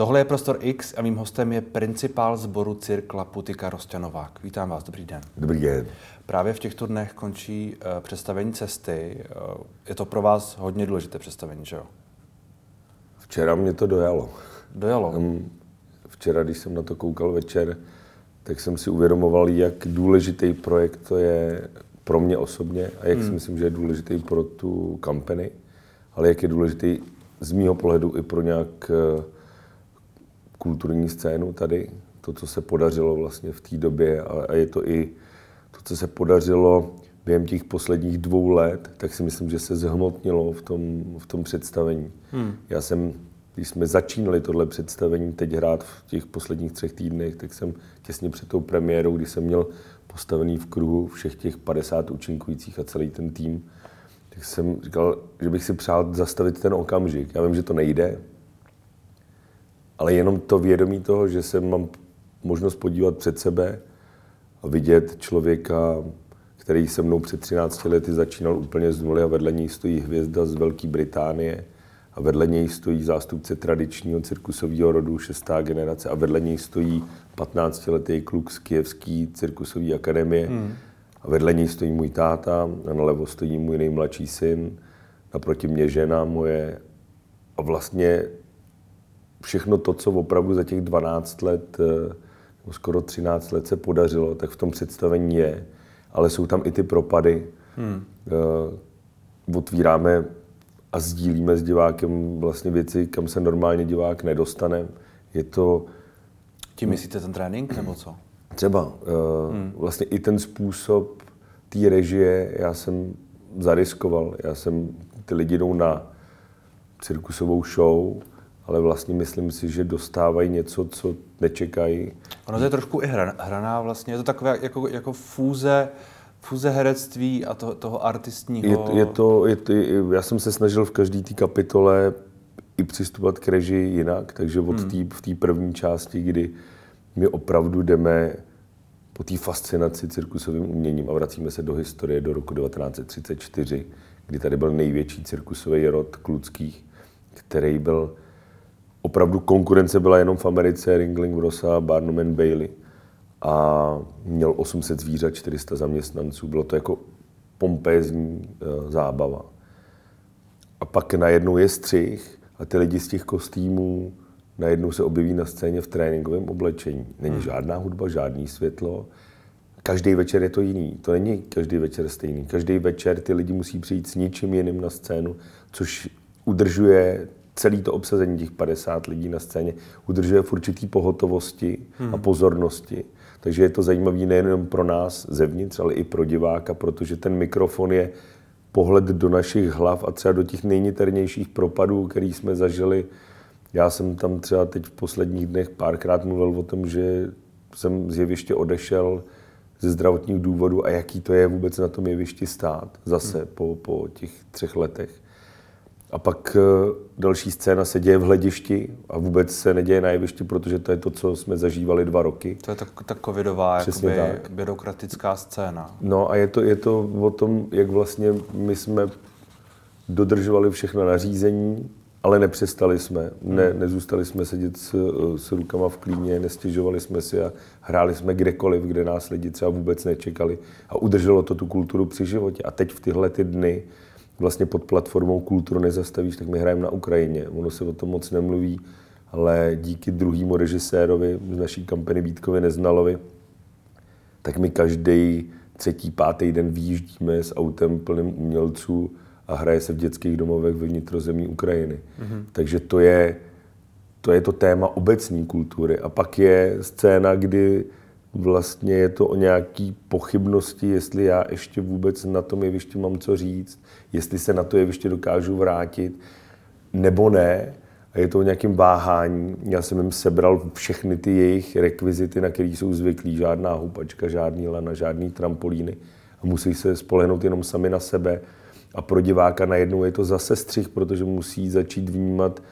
Tohle je Prostor X a mým hostem je principál sboru Cirkla Putika Rosťanovák. Vítám vás, dobrý den. Dobrý den. Právě v těchto dnech končí uh, představení cesty. Uh, je to pro vás hodně důležité představení, že jo? Včera mě to dojalo. Dojalo? Včera, když jsem na to koukal večer, tak jsem si uvědomoval, jak důležitý projekt to je pro mě osobně a jak hmm. si myslím, že je důležitý pro tu company, ale jak je důležitý z mýho pohledu i pro nějak uh, kulturní scénu tady, to, co se podařilo vlastně v té době a, je to i to, co se podařilo během těch posledních dvou let, tak si myslím, že se zhmotnilo v tom, v tom představení. Hmm. Já jsem, když jsme začínali tohle představení teď hrát v těch posledních třech týdnech, tak jsem těsně před tou premiérou, kdy jsem měl postavený v kruhu všech těch 50 účinkujících a celý ten tým, tak jsem říkal, že bych si přál zastavit ten okamžik. Já vím, že to nejde, ale jenom to vědomí toho, že se mám možnost podívat před sebe a vidět člověka, který se mnou před 13 lety začínal úplně z nuly a vedle něj stojí hvězda z Velké Británie a vedle něj stojí zástupce tradičního cirkusového rodu, šestá generace a vedle něj stojí 15-letý kluk z Kijevské cirkusové akademie hmm. a vedle něj stojí můj táta a nalevo stojí můj nejmladší syn, naproti mě žena moje a vlastně všechno to, co opravdu za těch 12 let, eh, nebo skoro 13 let se podařilo, tak v tom představení je. Ale jsou tam i ty propady. Hmm. Uh, otvíráme a sdílíme s divákem vlastně věci, kam se normálně divák nedostane. Je to... Tím myslíte ten trénink, nebo co? Třeba. Uh, hmm. Vlastně i ten způsob té režie já jsem zariskoval. Já jsem, ty lidi jdou na cirkusovou show, ale vlastně myslím si, že dostávají něco, co nečekají. Ono to je trošku i hra, hraná vlastně, je to takové jako, jako fúze, fúze herectví a to, toho artistního... Je to, je to, je to, já jsem se snažil v každé té kapitole i přistupovat k režii jinak, takže od hmm. tý, v té první části, kdy my opravdu jdeme po té fascinaci cirkusovým uměním a vracíme se do historie do roku 1934, kdy tady byl největší cirkusový rod kluckých, který byl opravdu konkurence byla jenom v Americe, Ringling Brosa, Barnum Bailey a měl 800 zvířat, 400 zaměstnanců. Bylo to jako pompézní uh, zábava. A pak najednou je střih a ty lidi z těch kostýmů najednou se objeví na scéně v tréninkovém oblečení. Není hmm. žádná hudba, žádný světlo. Každý večer je to jiný. To není každý večer stejný. Každý večer ty lidi musí přijít s ničím jiným na scénu, což udržuje celý to obsazení těch 50 lidí na scéně udržuje v určitý pohotovosti hmm. a pozornosti. Takže je to zajímavé nejen pro nás zevnitř, ale i pro diváka, protože ten mikrofon je pohled do našich hlav a třeba do těch nejniternějších propadů, který jsme zažili. Já jsem tam třeba teď v posledních dnech párkrát mluvil o tom, že jsem z jeviště odešel ze zdravotních důvodů a jaký to je vůbec na tom jevišti stát zase hmm. po, po těch třech letech. A pak eh, další scéna se děje v hledišti a vůbec se neděje na jevišti, protože to je to, co jsme zažívali dva roky. To je ta, ta covidová Přesně tak. byrokratická scéna. No a je to, je to o tom, jak vlastně my jsme dodržovali všechno nařízení, ale nepřestali jsme. Ne, hmm. nezůstali jsme sedět s, s rukama v klíně, nestěžovali jsme si a hráli jsme kdekoliv, kde nás lidi třeba vůbec nečekali. A udrželo to tu kulturu při životě. A teď v tyhle ty dny vlastně pod platformou Kulturu nezastavíš, tak my hrajeme na Ukrajině. Ono se o tom moc nemluví, ale díky druhému režisérovi z naší kampany Vítkovi Neznalovi, tak my každý třetí, pátý den výjíždíme s autem plným umělců a hraje se v dětských domovech ve vnitrozemí Ukrajiny. Mm-hmm. Takže to je, to je to téma obecní kultury. A pak je scéna, kdy vlastně je to o nějaký pochybnosti, jestli já ještě vůbec na tom jevišti mám co říct, jestli se na to jeviště dokážu vrátit, nebo ne. A je to o nějakém váhání. Já jsem jim sebral všechny ty jejich rekvizity, na které jsou zvyklí. Žádná houpačka, žádný lana, žádný trampolíny. A musí se spolehnout jenom sami na sebe. A pro diváka najednou je to zase střih, protože musí začít vnímat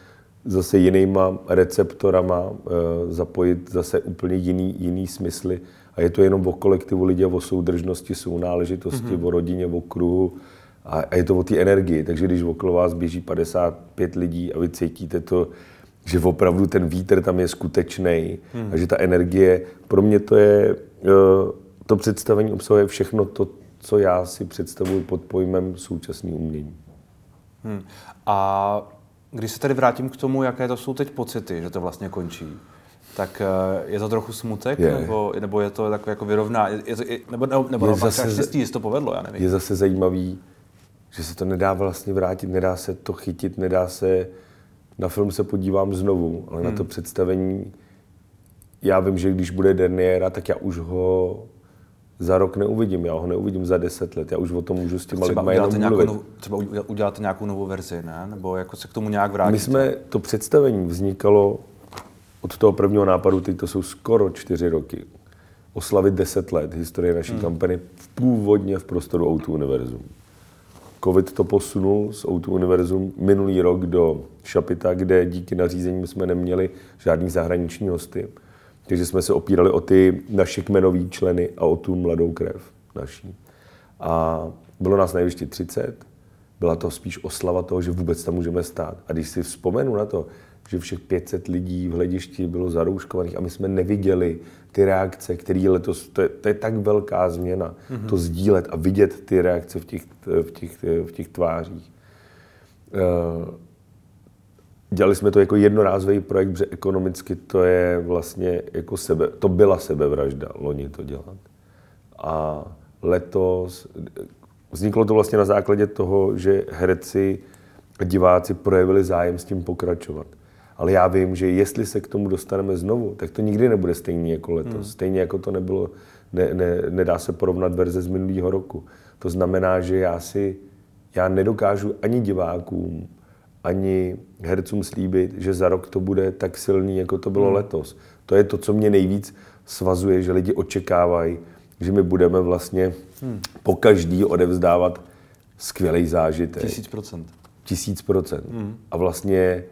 zase jinýma receptorama, eh, zapojit zase úplně jiný, jiný smysly. A je to jenom o kolektivu lidí, o soudržnosti, sounáležitosti, mm-hmm. o rodině, o kruhu. A, je to o té energii. Takže když okolo vás běží 55 lidí a vy cítíte to, že opravdu ten vítr tam je skutečný hmm. a že ta energie, pro mě to je, eh, to představení obsahuje všechno to, co já si představuji pod pojmem současný umění. Hmm. A když se tady vrátím k tomu, jaké to jsou teď pocity, že to vlastně končí, tak eh, je to trochu smutek, je. Nebo, nebo je to takové jako vyrovná, je to, je, nebo, nebo, nebo je zase, štěstí, jestli to povedlo, já nevím. Je zase zajímavý, že se to nedá vlastně vrátit, nedá se to chytit, nedá se, na film se podívám znovu, ale hmm. na to hmm. představení, já vím, že když bude derniéra, tak já už ho za rok neuvidím, já ho neuvidím za deset let, já už o tom můžu s těma lidma jenom mluvit. Nov, třeba uděláte nějakou novou verzi, ne? Nebo jako se k tomu nějak vrátit? My jsme, to představení vznikalo od toho prvního nápadu, teď to jsou skoro čtyři roky, oslavit deset let historie naší hmm. kampany v původně v prostoru Outu Univerzum. Covid to posunul z Outu Univerzum minulý rok do Šapita, kde díky nařízení jsme neměli žádný zahraniční hosty. Takže jsme se opírali o ty naše kmenové členy a o tu mladou krev naší. A bylo nás na 30. Byla to spíš oslava toho, že vůbec tam můžeme stát. A když si vzpomenu na to, že všech 500 lidí v hledišti bylo zarouškovaných a my jsme neviděli ty reakce, které letos, to je, to je tak velká změna, mm-hmm. to sdílet a vidět ty reakce v těch, v těch, v těch tvářích. Uh, dělali jsme to jako jednorázový projekt, protože ekonomicky to je vlastně jako sebe, to byla sebevražda loni to dělat. A letos vzniklo to vlastně na základě toho, že herci a diváci projevili zájem s tím pokračovat. Ale já vím, že jestli se k tomu dostaneme znovu, tak to nikdy nebude stejný jako letos. Hmm. Stejně jako to nebylo, ne, ne, nedá se porovnat verze z minulého roku. To znamená, že já si, já nedokážu ani divákům, ani hercům slíbit, že za rok to bude tak silný, jako to bylo hmm. letos. To je to, co mě nejvíc svazuje, že lidi očekávají, že my budeme vlastně hmm. po každý odevzdávat skvělý zážitek. Tisíc procent. Tisíc procent. Hmm. A vlastně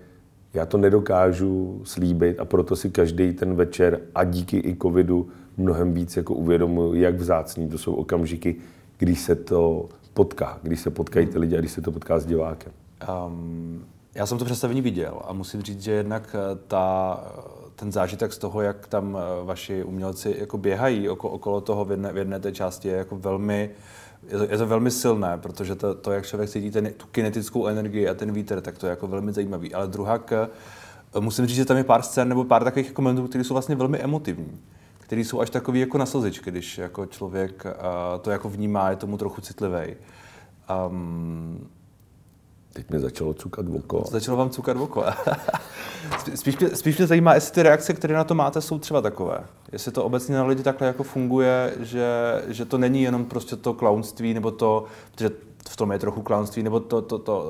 já to nedokážu slíbit a proto si každý ten večer a díky i covidu mnohem víc jako uvědomuji, jak vzácný to jsou okamžiky, když se to potká, když se potkají ty lidi a když se to potká s divákem. Um, já jsem to představení viděl a musím říct, že jednak eh, ta, eh, ten zážitek z toho, jak tam eh, vaši umělci jako běhají okolo, okolo toho v jedné, v jedné té části, je jako velmi je to, je to velmi silné, protože to, to, jak člověk cítí ten, tu kinetickou energii a ten vítr, tak to je jako velmi zajímavý. Ale druhá, musím říct, že tam je pár scén nebo pár takových komentů, které jsou vlastně velmi emotivní které jsou až takový jako na slzičky, když jako člověk uh, to jako vnímá, je tomu trochu citlivý. Um, Teď mi začalo cukat v oko. Začalo vám cukat v oko. spíš, mě, spíš mě zajímá, jestli ty reakce, které na to máte, jsou třeba takové. Jestli to obecně na lidi takhle jako funguje, že, že to není jenom prostě to klaunství, nebo to, že v tom je trochu klaunství, nebo to, to, to,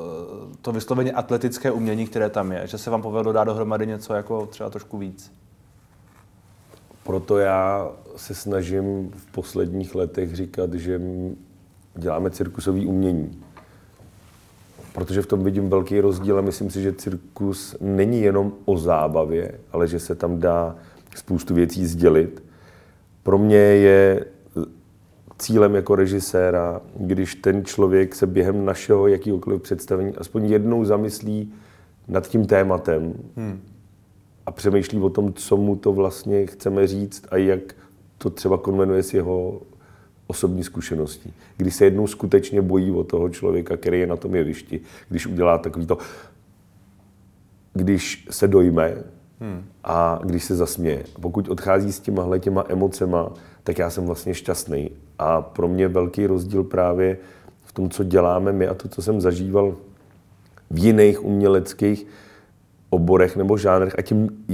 to vysloveně atletické umění, které tam je. Že se vám povedlo dát dohromady něco jako třeba trošku víc. Proto já se snažím v posledních letech říkat, že děláme cirkusové umění protože v tom vidím velký rozdíl a myslím si, že cirkus není jenom o zábavě, ale že se tam dá spoustu věcí sdělit. Pro mě je cílem jako režiséra, když ten člověk se během našeho jakýkoliv představení aspoň jednou zamyslí nad tím tématem hmm. a přemýšlí o tom, co mu to vlastně chceme říct a jak to třeba konvenuje s jeho osobní zkušeností. Když se jednou skutečně bojí o toho člověka, který je na tom jevišti, když udělá takový to, když se dojme hmm. a když se zasměje. Pokud odchází s těma těma emocema, tak já jsem vlastně šťastný. A pro mě velký rozdíl právě v tom, co děláme my a to, co jsem zažíval v jiných uměleckých oborech nebo žánrech, a tím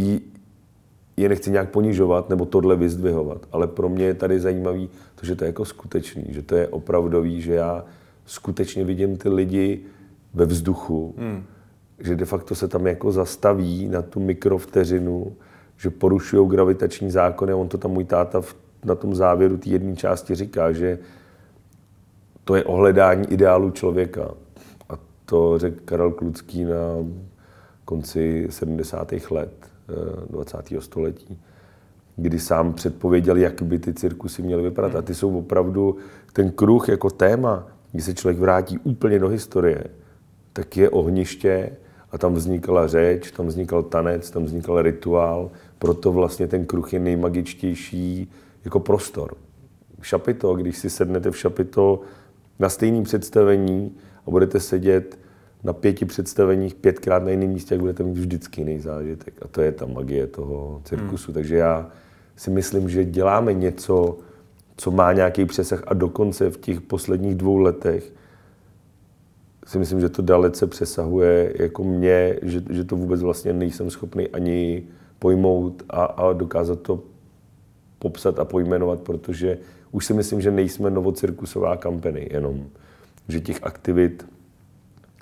je nechci nějak ponižovat nebo tohle vyzdvihovat, ale pro mě je tady zajímavý to, že to je jako skutečný, že to je opravdový, že já skutečně vidím ty lidi ve vzduchu, hmm. že de facto se tam jako zastaví na tu mikrovteřinu, že porušují gravitační zákony a on to tam můj táta v, na tom závěru té jedné části říká, že to je ohledání ideálu člověka. A to řekl Karel Klucký na konci 70. let 20. století, kdy sám předpověděl, jak by ty cirkusy měly vypadat. A ty jsou opravdu ten kruh jako téma, kdy se člověk vrátí úplně do historie, tak je ohniště A tam vznikala řeč, tam vznikal tanec, tam vznikal rituál, proto vlastně ten kruh je nejmagičtější jako prostor. Šapito, když si sednete v šapito na stejné představení a budete sedět na pěti představeních pětkrát na jiném místě, jak budete mít vždycky jiný zážitek. A to je ta magie toho cirkusu. Hmm. Takže já si myslím, že děláme něco, co má nějaký přesah a dokonce v těch posledních dvou letech si myslím, že to dalece přesahuje jako mě, že, že to vůbec vlastně nejsem schopný ani pojmout a, a dokázat to popsat a pojmenovat, protože už si myslím, že nejsme novocirkusová kampany, jenom že těch aktivit,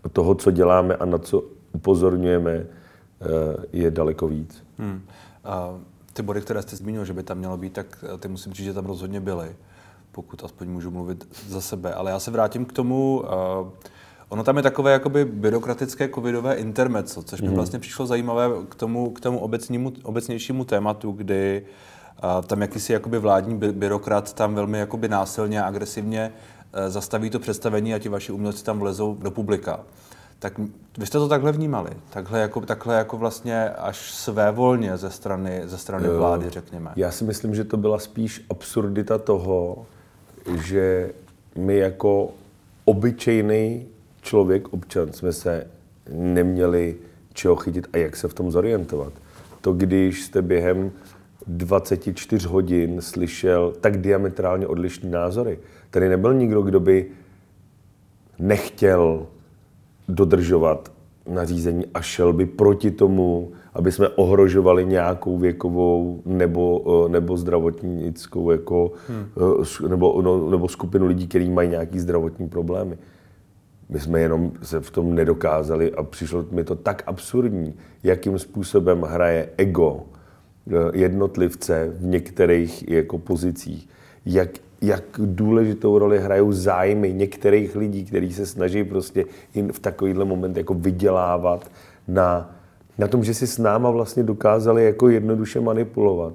toho, co děláme a na co upozorňujeme, eh, je daleko víc. Hmm. A ty body, které jste zmínil, že by tam mělo být, tak ty musím říct, že tam rozhodně byly, pokud aspoň můžu mluvit za sebe. Ale já se vrátím k tomu, uh, Ono tam je takové jakoby byrokratické covidové intermezzo, což mi mm. vlastně přišlo zajímavé k tomu, k tomu obecnímu, obecnějšímu tématu, kdy uh, tam jakýsi jakoby vládní by, byrokrat tam velmi jakoby násilně a agresivně zastaví to představení a ti vaši umělci tam vlezou do publika. Tak vy jste to takhle vnímali? Takhle jako, takhle jako vlastně až své volně ze strany, ze strany vlády, řekněme? Já si myslím, že to byla spíš absurdita toho, že my jako obyčejný člověk, občan, jsme se neměli čeho chytit a jak se v tom zorientovat. To, když jste během 24 hodin slyšel tak diametrálně odlišné názory. Tady nebyl nikdo, kdo by nechtěl dodržovat nařízení a šel by proti tomu, aby jsme ohrožovali nějakou věkovou nebo, nebo zdravotnickou jako, hmm. nebo, no, nebo skupinu lidí, kteří mají nějaký zdravotní problémy. My jsme jenom se v tom nedokázali a přišlo mi to tak absurdní, jakým způsobem hraje ego eh, jednotlivce v některých jako pozicích. Jak, jak důležitou roli hrajou zájmy některých lidí, kteří se snaží prostě v takovýhle moment jako vydělávat na, na tom, že si s náma vlastně dokázali jako jednoduše manipulovat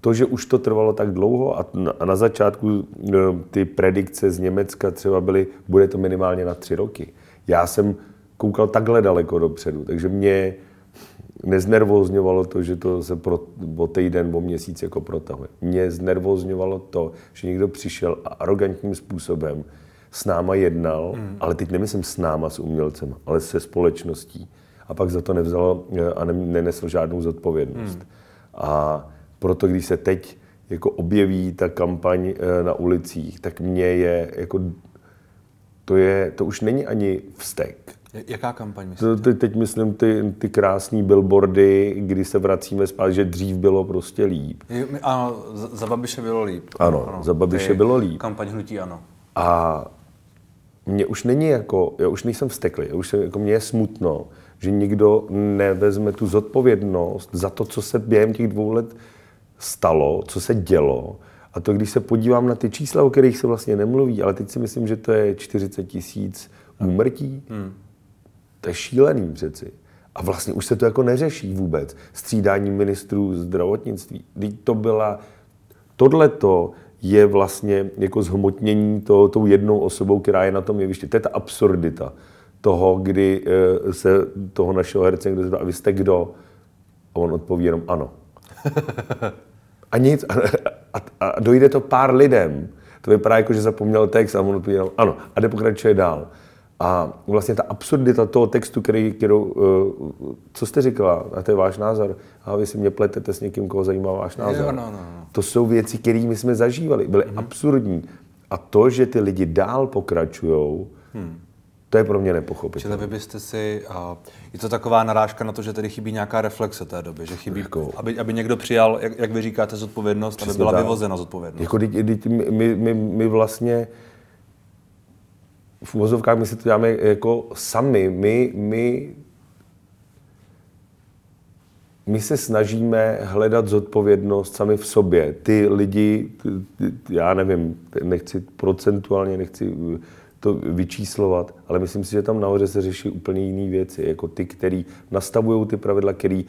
to, že už to trvalo tak dlouho a na, a na začátku e, ty predikce z Německa třeba byly, bude to minimálně na tři roky. Já jsem koukal takhle daleko dopředu, takže mě neznervozňovalo to, že to se pro, o týden, o měsíc jako protahuje. Mě znervozňovalo to, že někdo přišel a arrogantním způsobem s náma jednal, hmm. ale teď nemyslím s náma, s umělcem, ale se společností. A pak za to nevzal e, a nenesl žádnou zodpovědnost. Hmm. A proto když se teď jako objeví ta kampaň eh, na ulicích, tak mě je jako to, je, to už není ani vztek. Jaká kampaň myslíte? To, teď myslím ty, ty krásné billboardy, kdy se vracíme zpátky, že dřív bylo prostě líp. Ano, za Babiše bylo líp. Ano, ano za Babiše bylo líp. Kampaň hnutí ano. A mě už není jako, já už nejsem vzteklý, já už se, jako mě je smutno, že nikdo nevezme tu zodpovědnost za to, co se během těch dvou let stalo, co se dělo. A to, když se podívám na ty čísla, o kterých se vlastně nemluví, ale teď si myslím, že to je 40 tisíc úmrtí, hmm. To je šílený přeci. A vlastně už se to jako neřeší vůbec. Střídání ministrů zdravotnictví. Teď to byla... Tohleto je vlastně jako zhmotnění to, tou jednou osobou, která je na tom jevišti. To je ta absurdita toho, kdy eh, se toho našeho herce někdo zeptá, a vy jste kdo? A on odpoví jenom ano. A nic. A, a, a dojde to pár lidem. To vypadá jako, že zapomněl text a on odpověděl ano. A jde pokračuje dál. A vlastně ta absurdita toho textu, který, kterou, uh, co jste říkala, a to je váš názor, a vy si mě pletete s někým, koho zajímá váš názor. Jo, no, no, no. To jsou věci, které my jsme zažívali, byly mm-hmm. absurdní. A to, že ty lidi dál pokračují, hmm. To je pro mě nepochopitelné. Čili vy byste si, uh, je to taková narážka na to, že tady chybí nějaká reflexe té doby, že chybí, jako, aby, aby někdo přijal, jak, jak vy říkáte, zodpovědnost, aby byla tak. vyvozena zodpovědnost. Jako, dít, dít, my, my, my vlastně v uvozovkách my si to děláme jako sami. My, my, my se snažíme hledat zodpovědnost sami v sobě. Ty lidi, já nevím, nechci procentuálně, nechci to vyčíslovat, ale myslím si, že tam nahoře se řeší úplně jiné věci, jako ty, který nastavují ty pravidla, který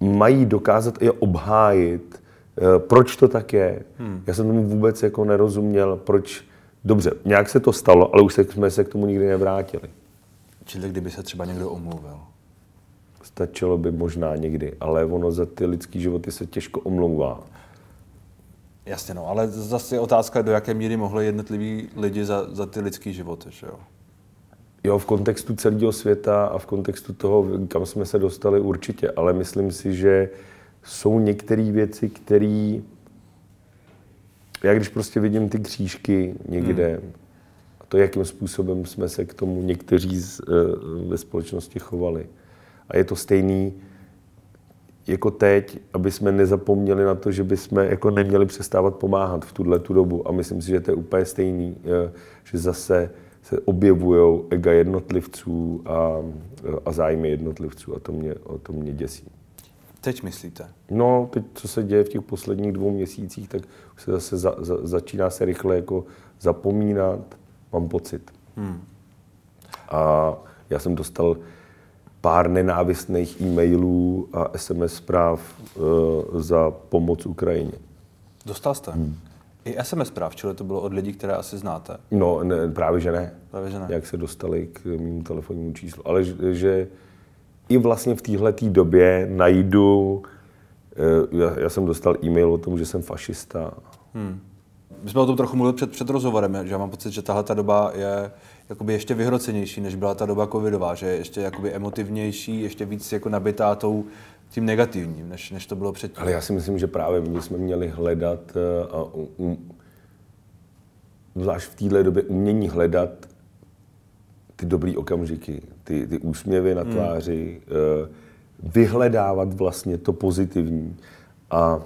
mají dokázat je obhájit, eh, proč to tak je. Hmm. Já jsem tomu vůbec jako nerozuměl, proč... Dobře, nějak se to stalo, ale už jsme se k tomu nikdy nevrátili. Čili kdyby se třeba někdo omluvil? Stačilo by možná někdy, ale ono za ty lidský životy se těžko omlouvá. Jasně, no, ale zase je otázka, do jaké míry mohli jednotliví lidi za, za ty lidský životy, že jo? Jo, v kontextu celého světa a v kontextu toho, kam jsme se dostali určitě, ale myslím si, že jsou některé věci, které... Já když prostě vidím ty křížky někde, hmm. a to, jakým způsobem jsme se k tomu někteří z, uh, ve společnosti chovali. A je to stejný jako teď, aby jsme nezapomněli na to, že bychom jako neměli přestávat pomáhat v tuhle tu dobu. A myslím si, že to je úplně stejný, uh, že zase se objevují ega jednotlivců a, a zájmy jednotlivců a to mě, to mě děsí. Teď myslíte? No, teď, co se děje v těch posledních dvou měsících, tak se zase za, za, začíná se rychle jako zapomínat, mám pocit. Hmm. A já jsem dostal pár nenávistných e-mailů a SMS zpráv uh, za pomoc Ukrajině. Dostal jste? Hmm. I SMS zpráv, čili to bylo od lidí, které asi znáte? No, ne, právě že ne. Právě že ne. Jak se dostali k mému telefonnímu číslu. Ale že, že i vlastně v téhle době najdu, eh, já, já jsem dostal e-mail o tom, že jsem fašista. Hmm. My jsme o tom trochu mluvili před, před rozhovorem, že já mám pocit, že tahle ta doba je jakoby ještě vyhrocenější, než byla ta doba covidová, že je ještě jakoby emotivnější, ještě víc jako nabitá tou, tím negativním, než, než to bylo předtím. Ale já si myslím, že právě my jsme měli hledat, eh, a um, zvlášť v téhle době, umění hledat ty dobrý okamžiky, ty, ty úsměvy na hmm. tváři, hmm. vyhledávat vlastně to pozitivní. A,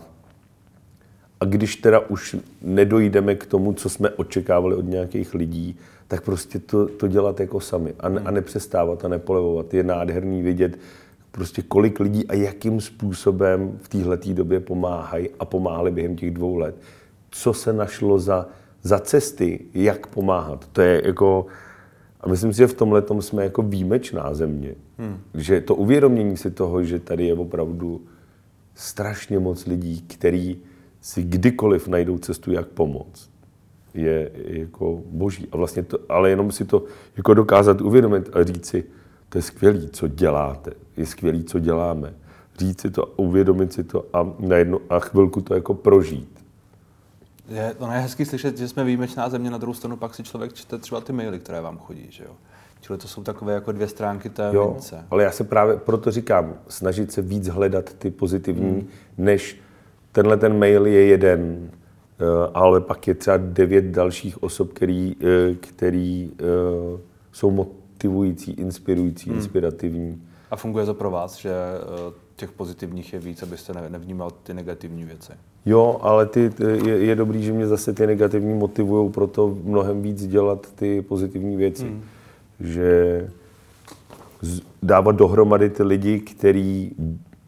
a když teda už nedojdeme k tomu, co jsme očekávali od nějakých lidí, tak prostě to, to dělat jako sami a, ne, a nepřestávat a nepolevovat. Je nádherný vidět, prostě kolik lidí a jakým způsobem v téhle době pomáhají a pomáhali během těch dvou let. Co se našlo za, za cesty, jak pomáhat. To je jako, a myslím si, že v tomhle jsme jako výjimečná země. Hmm. Že to uvědomění si toho, že tady je opravdu strašně moc lidí, kteří si kdykoliv najdou cestu, jak pomoct, je jako boží. A vlastně to, ale jenom si to jako dokázat uvědomit a říct si, to je skvělý, co děláte, je skvělý, co děláme. Říct si to, uvědomit si to a, na jednu, a chvilku to jako prožít. Je, ono je hezký slyšet, že jsme výjimečná země, na druhou stranu pak si člověk čte třeba ty maily, které vám chodí, že jo. Čili to jsou takové jako dvě stránky té jo, mince. ale já se právě proto říkám, snažit se víc hledat ty pozitivní, hmm. než tenhle ten mail je jeden, eh, ale pak je třeba devět dalších osob, který, eh, který eh, jsou motivující, inspirující, hmm. inspirativní. A funguje to pro vás, že těch pozitivních je víc, abyste nevnímal ty negativní věci? Jo, ale ty, je, je dobrý, že mě zase ty negativní motivují pro to mnohem víc dělat ty pozitivní věci. Hmm. Že dávat dohromady ty lidi, kteří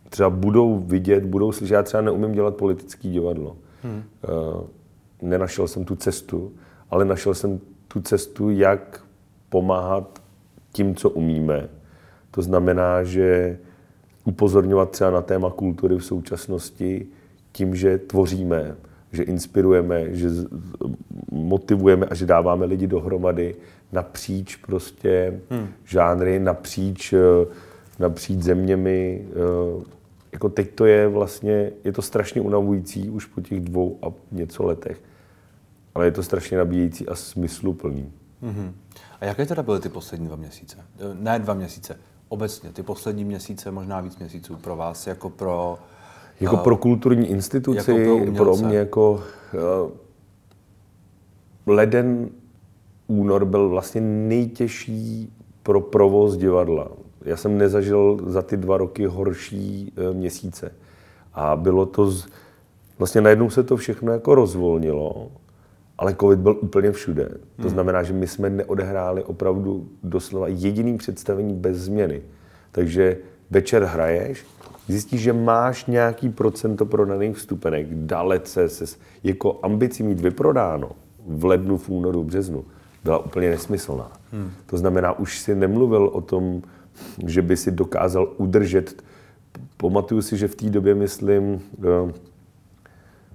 třeba budou vidět, budou slyšet. Já třeba neumím dělat politický divadlo. Hmm. Uh, nenašel jsem tu cestu, ale našel jsem tu cestu, jak pomáhat tím, co umíme. To znamená, že upozorňovat třeba na téma kultury v současnosti tím, že tvoříme, že inspirujeme, že motivujeme a že dáváme lidi dohromady napříč prostě hmm. žánry, napříč, eh, napříč zeměmi. Eh, jako teď to je vlastně, je to strašně unavující už po těch dvou a něco letech, ale je to strašně nabíjející a smysluplný. hmm A jaké teda byly ty poslední dva měsíce? Eh, ne dva měsíce, obecně ty poslední měsíce, možná víc měsíců pro vás, jako pro... Jako uh, pro kulturní instituci, jako pro, pro mě jako... Uh, leden, únor byl vlastně nejtěžší pro provoz divadla. Já jsem nezažil za ty dva roky horší uh, měsíce. A bylo to... Z, vlastně najednou se to všechno jako rozvolnilo ale covid byl úplně všude. To hmm. znamená, že my jsme neodehráli opravdu doslova jediným představení bez změny. Takže večer hraješ, zjistíš, že máš nějaký procento prodaných vstupenek, dalece se jako ambicí mít vyprodáno v lednu, v únoru, v březnu, byla úplně nesmyslná. Hmm. To znamená, už si nemluvil o tom, že by si dokázal udržet. Pamatuju si, že v té době, myslím,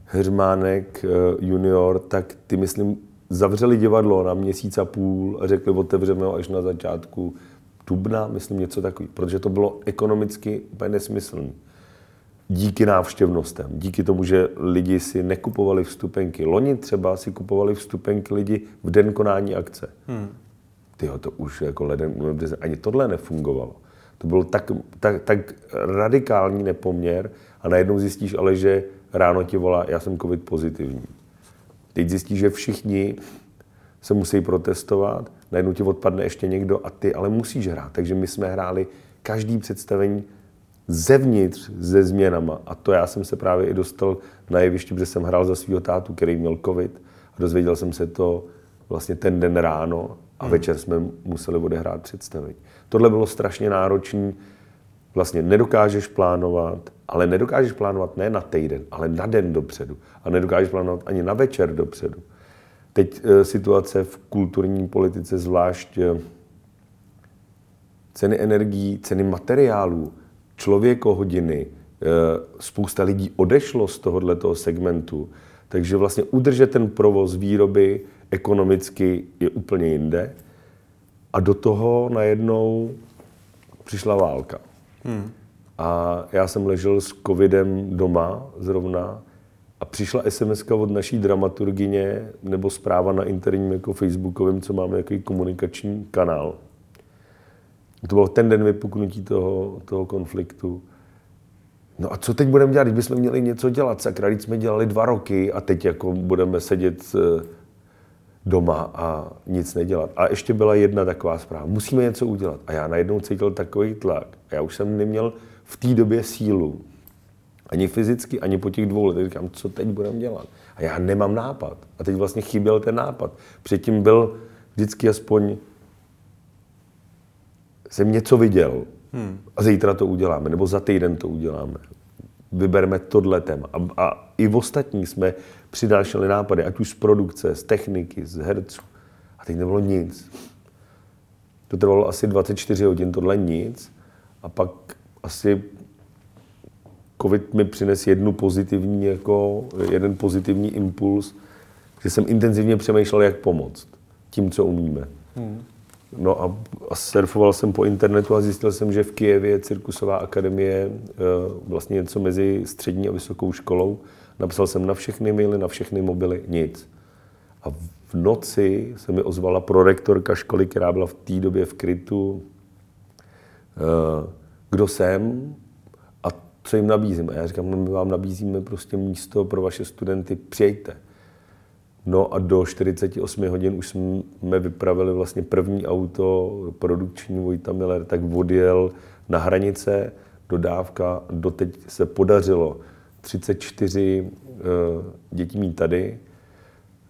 Heřmánek eh, junior, tak ty, myslím, zavřeli divadlo na měsíc a půl a řekli, otevřeme ho až na začátku dubna, myslím něco takový, protože to bylo ekonomicky úplně nesmyslný. Díky návštěvnostem, díky tomu, že lidi si nekupovali vstupenky. Loni třeba si kupovali vstupenky lidi v den konání akce. Hmm. Tyjo, to už jako leden, ani tohle nefungovalo. To byl tak, tak, tak radikální nepoměr a najednou zjistíš ale, že ráno ti volá, já jsem covid pozitivní. Teď zjistíš, že všichni se musí protestovat, najednou ti odpadne ještě někdo a ty ale musíš hrát. Takže my jsme hráli každý představení zevnitř se změnama. A to já jsem se právě i dostal na jeviště, protože jsem hrál za svého tátu, který měl covid. A dozvěděl jsem se to vlastně ten den ráno a hmm. večer jsme museli odehrát představení. Tohle bylo strašně náročné. Vlastně nedokážeš plánovat, ale nedokážeš plánovat ne na týden, ale na den dopředu. A nedokážeš plánovat ani na večer dopředu. Teď e, situace v kulturní politice, zvlášť e, ceny energií, ceny materiálů, člověkohodiny, e, spousta lidí odešlo z tohoto segmentu, takže vlastně udržet ten provoz výroby ekonomicky je úplně jinde. A do toho najednou přišla válka. Hmm. A já jsem ležel s covidem doma zrovna a přišla SMS od naší dramaturgině nebo zpráva na interním jako facebookovém, co máme jaký komunikační kanál. To byl ten den vypuknutí toho, toho konfliktu. No a co teď budeme dělat, když bychom měli něco dělat? Sakra, jsme dělali dva roky a teď jako budeme sedět eh, doma a nic nedělat. A ještě byla jedna taková zpráva. Musíme něco udělat. A já najednou cítil takový tlak. A já už jsem neměl v té době sílu. Ani fyzicky, ani po těch dvou letech. Říkám, co teď budeme dělat? A já nemám nápad. A teď vlastně chyběl ten nápad. Předtím byl vždycky aspoň jsem něco viděl hmm. a zítra to uděláme, nebo za týden to uděláme. Vybereme tohle téma. A, a i v ostatní jsme přidášeli nápady, ať už z produkce, z techniky, z herců. A teď nebylo nic. To trvalo asi 24 hodin, tohle nic. A pak asi covid mi přines jednu pozitivní, jako jeden pozitivní impuls, že jsem intenzivně přemýšlel, jak pomoct tím, co umíme. Hmm. No a, a surfoval jsem po internetu a zjistil jsem, že v Kijevě je cirkusová akademie e, vlastně něco mezi střední a vysokou školou. Napsal jsem na všechny maily, na všechny mobily, nic. A v noci se mi ozvala prorektorka školy, která byla v té době v krytu. E, kdo jsem a co jim nabízím. A já říkám, no my vám nabízíme prostě místo pro vaše studenty, přijďte. No a do 48 hodin už jsme vypravili vlastně první auto produkční Vojta Miller, tak odjel na hranice, dodávka, doteď se podařilo 34 uh, eh, dětí mít tady,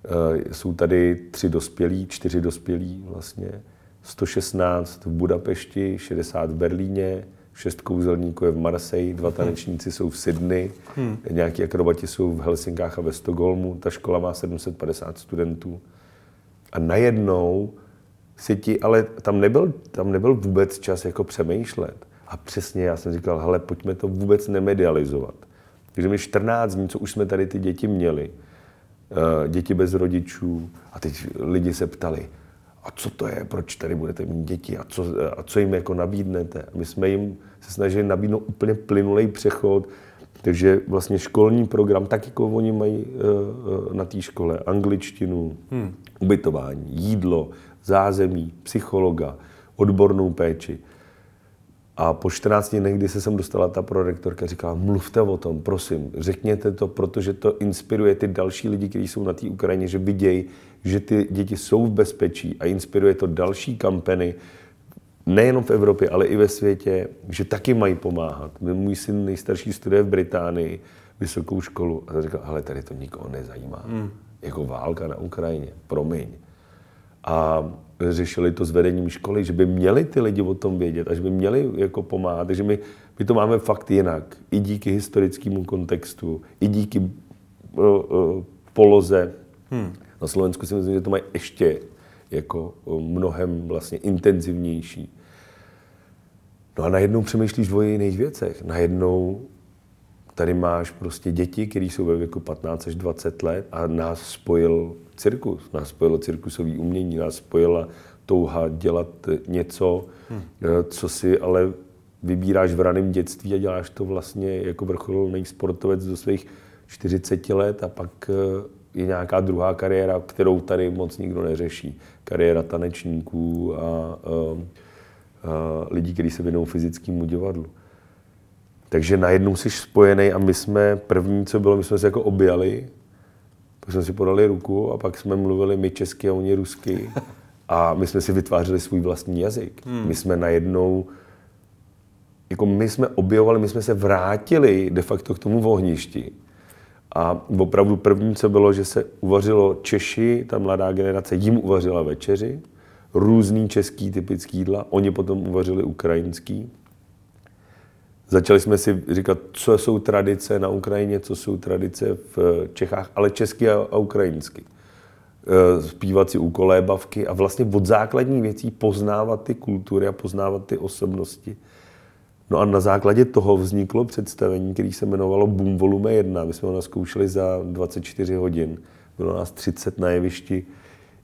uh, jsou tady tři dospělí, čtyři dospělí vlastně, 116 v Budapešti, 60 v Berlíně, šest kouzelníků je v Marseille, dva tanečníci jsou v Sydney, hmm. nějaký akrobati jsou v Helsinkách a ve Stockholmu. Ta škola má 750 studentů. A najednou si ti, ale tam nebyl, tam nebyl vůbec čas jako přemýšlet. A přesně já jsem říkal, hele, pojďme to vůbec nemedializovat. Takže my 14 dní, co už jsme tady ty děti měli, eh, děti bez rodičů, a teď lidi se ptali, a co to je, proč tady budete mít děti a co, a co jim jako nabídnete. A my jsme jim se snažili nabídnout úplně plynulej přechod, takže vlastně školní program, tak jako oni mají uh, na té škole, angličtinu, hmm. ubytování, jídlo, zázemí, psychologa, odbornou péči. A po 14 dnech, kdy se sem dostala ta prorektorka, říkala, mluvte o tom, prosím, řekněte to, protože to inspiruje ty další lidi, kteří jsou na té Ukrajině, že vidějí, že ty děti jsou v bezpečí a inspiruje to další kampeny, nejenom v Evropě, ale i ve světě, že taky mají pomáhat. Můj syn nejstarší studuje v Británii, vysokou školu a říkal, ale tady to nikoho nezajímá. Hmm. Jako válka na Ukrajině, promiň. A řešili to s vedením školy, že by měli ty lidi o tom vědět a že by měli jako pomáhat. Takže my, my to máme fakt jinak. I díky historickému kontextu, i díky uh, uh, poloze. Hmm. Na Slovensku si myslím, že to mají ještě jako mnohem vlastně intenzivnější. No a najednou přemýšlíš o jiných věcech. Najednou tady máš prostě děti, které jsou ve věku 15 až 20 let a nás spojil cirkus, nás spojilo cirkusové umění, nás spojila touha dělat něco, hmm. co si ale vybíráš v raném dětství a děláš to vlastně jako vrcholný sportovec do svých 40 let a pak eh, je nějaká druhá kariéra, kterou tady moc nikdo neřeší. Kariéra tanečníků a, a, a lidí, kteří se věnují fyzickému divadlu. Takže najednou jsi spojený a my jsme, první, co bylo, my jsme se jako objali, pak jsme si podali ruku a pak jsme mluvili my česky a oni rusky a my jsme si vytvářeli svůj vlastní jazyk. Hmm. My jsme najednou, jako my jsme objevovali, my jsme se vrátili de facto k tomu ohništi. A opravdu první, co bylo, že se uvařilo Češi, ta mladá generace jim uvařila večeři, různý český typický jídla, oni potom uvařili ukrajinský. Začali jsme si říkat, co jsou tradice na Ukrajině, co jsou tradice v Čechách, ale česky a, ukrajinsky. E, zpívat si úkolébavky a vlastně od základních věcí poznávat ty kultury a poznávat ty osobnosti. No a na základě toho vzniklo představení, které se jmenovalo Boom Volume 1. My jsme ho naskoušeli za 24 hodin. Bylo nás 30 na jevišti.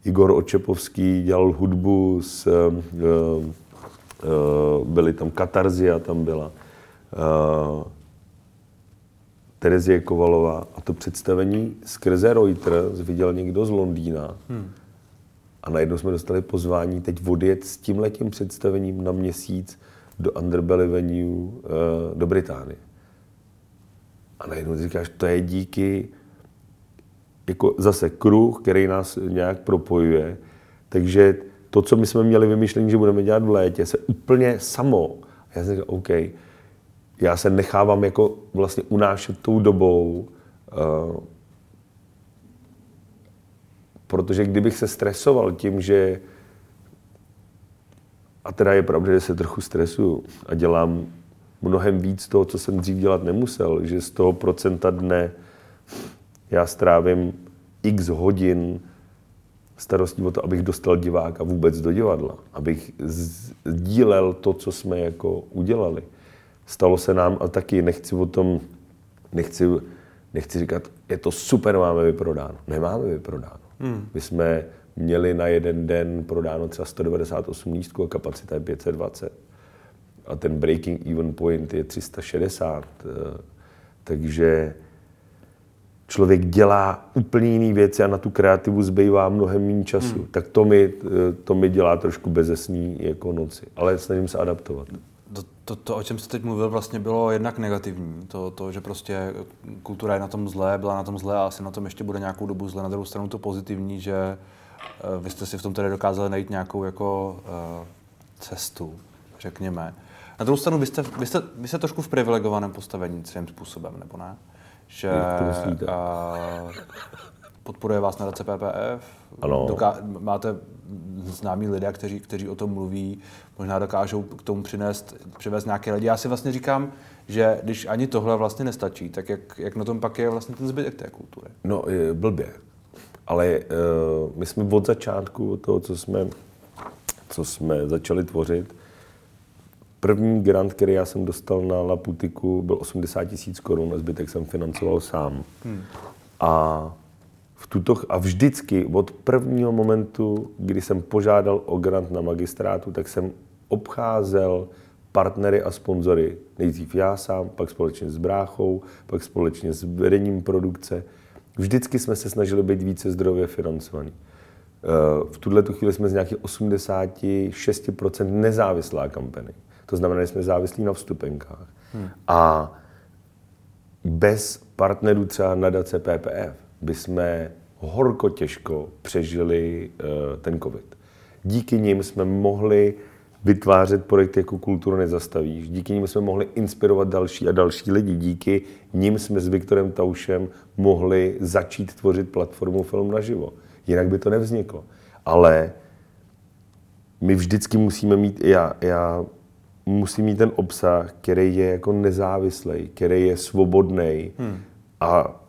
Igor Očepovský dělal hudbu, s, uh, uh, byly tam Katarzia, tam byla. Uh, Terezie Kovalová. A to představení skrze Reuters viděl někdo z Londýna. Hmm. A najednou jsme dostali pozvání teď odjet s tímhletím představením na měsíc do Underbelly venue uh, do Británie. A najednou říkáš, to je díky jako zase kruh, který nás nějak propojuje. Takže to, co my jsme měli vymyšlení, že budeme dělat v létě, se úplně samo. A já jsem říkal, OK, já se nechávám jako vlastně unášet tou dobou, uh, protože kdybych se stresoval tím, že a teda je pravda, že se trochu stresuju a dělám mnohem víc toho, co jsem dřív dělat nemusel, že z toho procenta dne já strávím x hodin starostí o to, abych dostal diváka vůbec do divadla, abych sdílel to, co jsme jako udělali. Stalo se nám, a taky nechci o tom, nechci, nechci říkat, je to super, máme vyprodáno. Nemáme vyprodáno. Hmm. My jsme měli na jeden den prodáno třeba 198 lístků a kapacita je 520. A ten breaking even point je 360. Eh, takže člověk dělá úplně jiné věci a na tu kreativu zbývá mnohem méně času. Hmm. Tak to mi, eh, to mi dělá trošku bezesný jako noci. Ale snažím se adaptovat. To, to, to, o čem jste teď mluvil, vlastně bylo jednak negativní. To, to, že prostě kultura je na tom zlé, byla na tom zlé a asi na tom ještě bude nějakou dobu zlé. Na druhou stranu to pozitivní, že Eh, vy jste si v tom tedy dokázali najít nějakou jako uh, cestu, řekněme. Na druhou stranu, vy jste, vy, jste, vy jste trošku v privilegovaném postavení svým způsobem, nebo ne? Že uh, podporuje vás na PPF, ano. Doká- máte známí lidé, kteří, kteří o tom mluví, možná dokážou k tomu přinést, přivést nějaké lidi. Já si vlastně říkám, že když ani tohle vlastně nestačí, tak jak, jak na tom pak je vlastně ten zbytek té kultury? No, blbě. Ale uh, my jsme od začátku toho, co jsme, co jsme začali tvořit, první grant, který já jsem dostal na Laputiku, byl 80 tisíc korun a zbytek jsem financoval sám. Hmm. A v tuto, a vždycky od prvního momentu, kdy jsem požádal o grant na magistrátu, tak jsem obcházel partnery a sponzory. Nejdřív já sám, pak společně s bráchou, pak společně s vedením produkce. Vždycky jsme se snažili být více zdrově financovaní. Eh, v tuhle chvíli jsme z nějakých 86% nezávislá kampany. To znamená, že jsme závislí na vstupenkách. Hmm. A bez partnerů třeba nadace PPF by jsme horko těžko přežili uh, ten COVID. Díky nim jsme mohli vytvářet projekty jako Kulturu nezastavíš. Díky nim jsme mohli inspirovat další a další lidi. Díky nim jsme s Viktorem Taušem mohli začít tvořit platformu Film naživo. Jinak by to nevzniklo. Ale my vždycky musíme mít, já, já musím mít ten obsah, který je jako nezávislý, který je svobodný hmm. a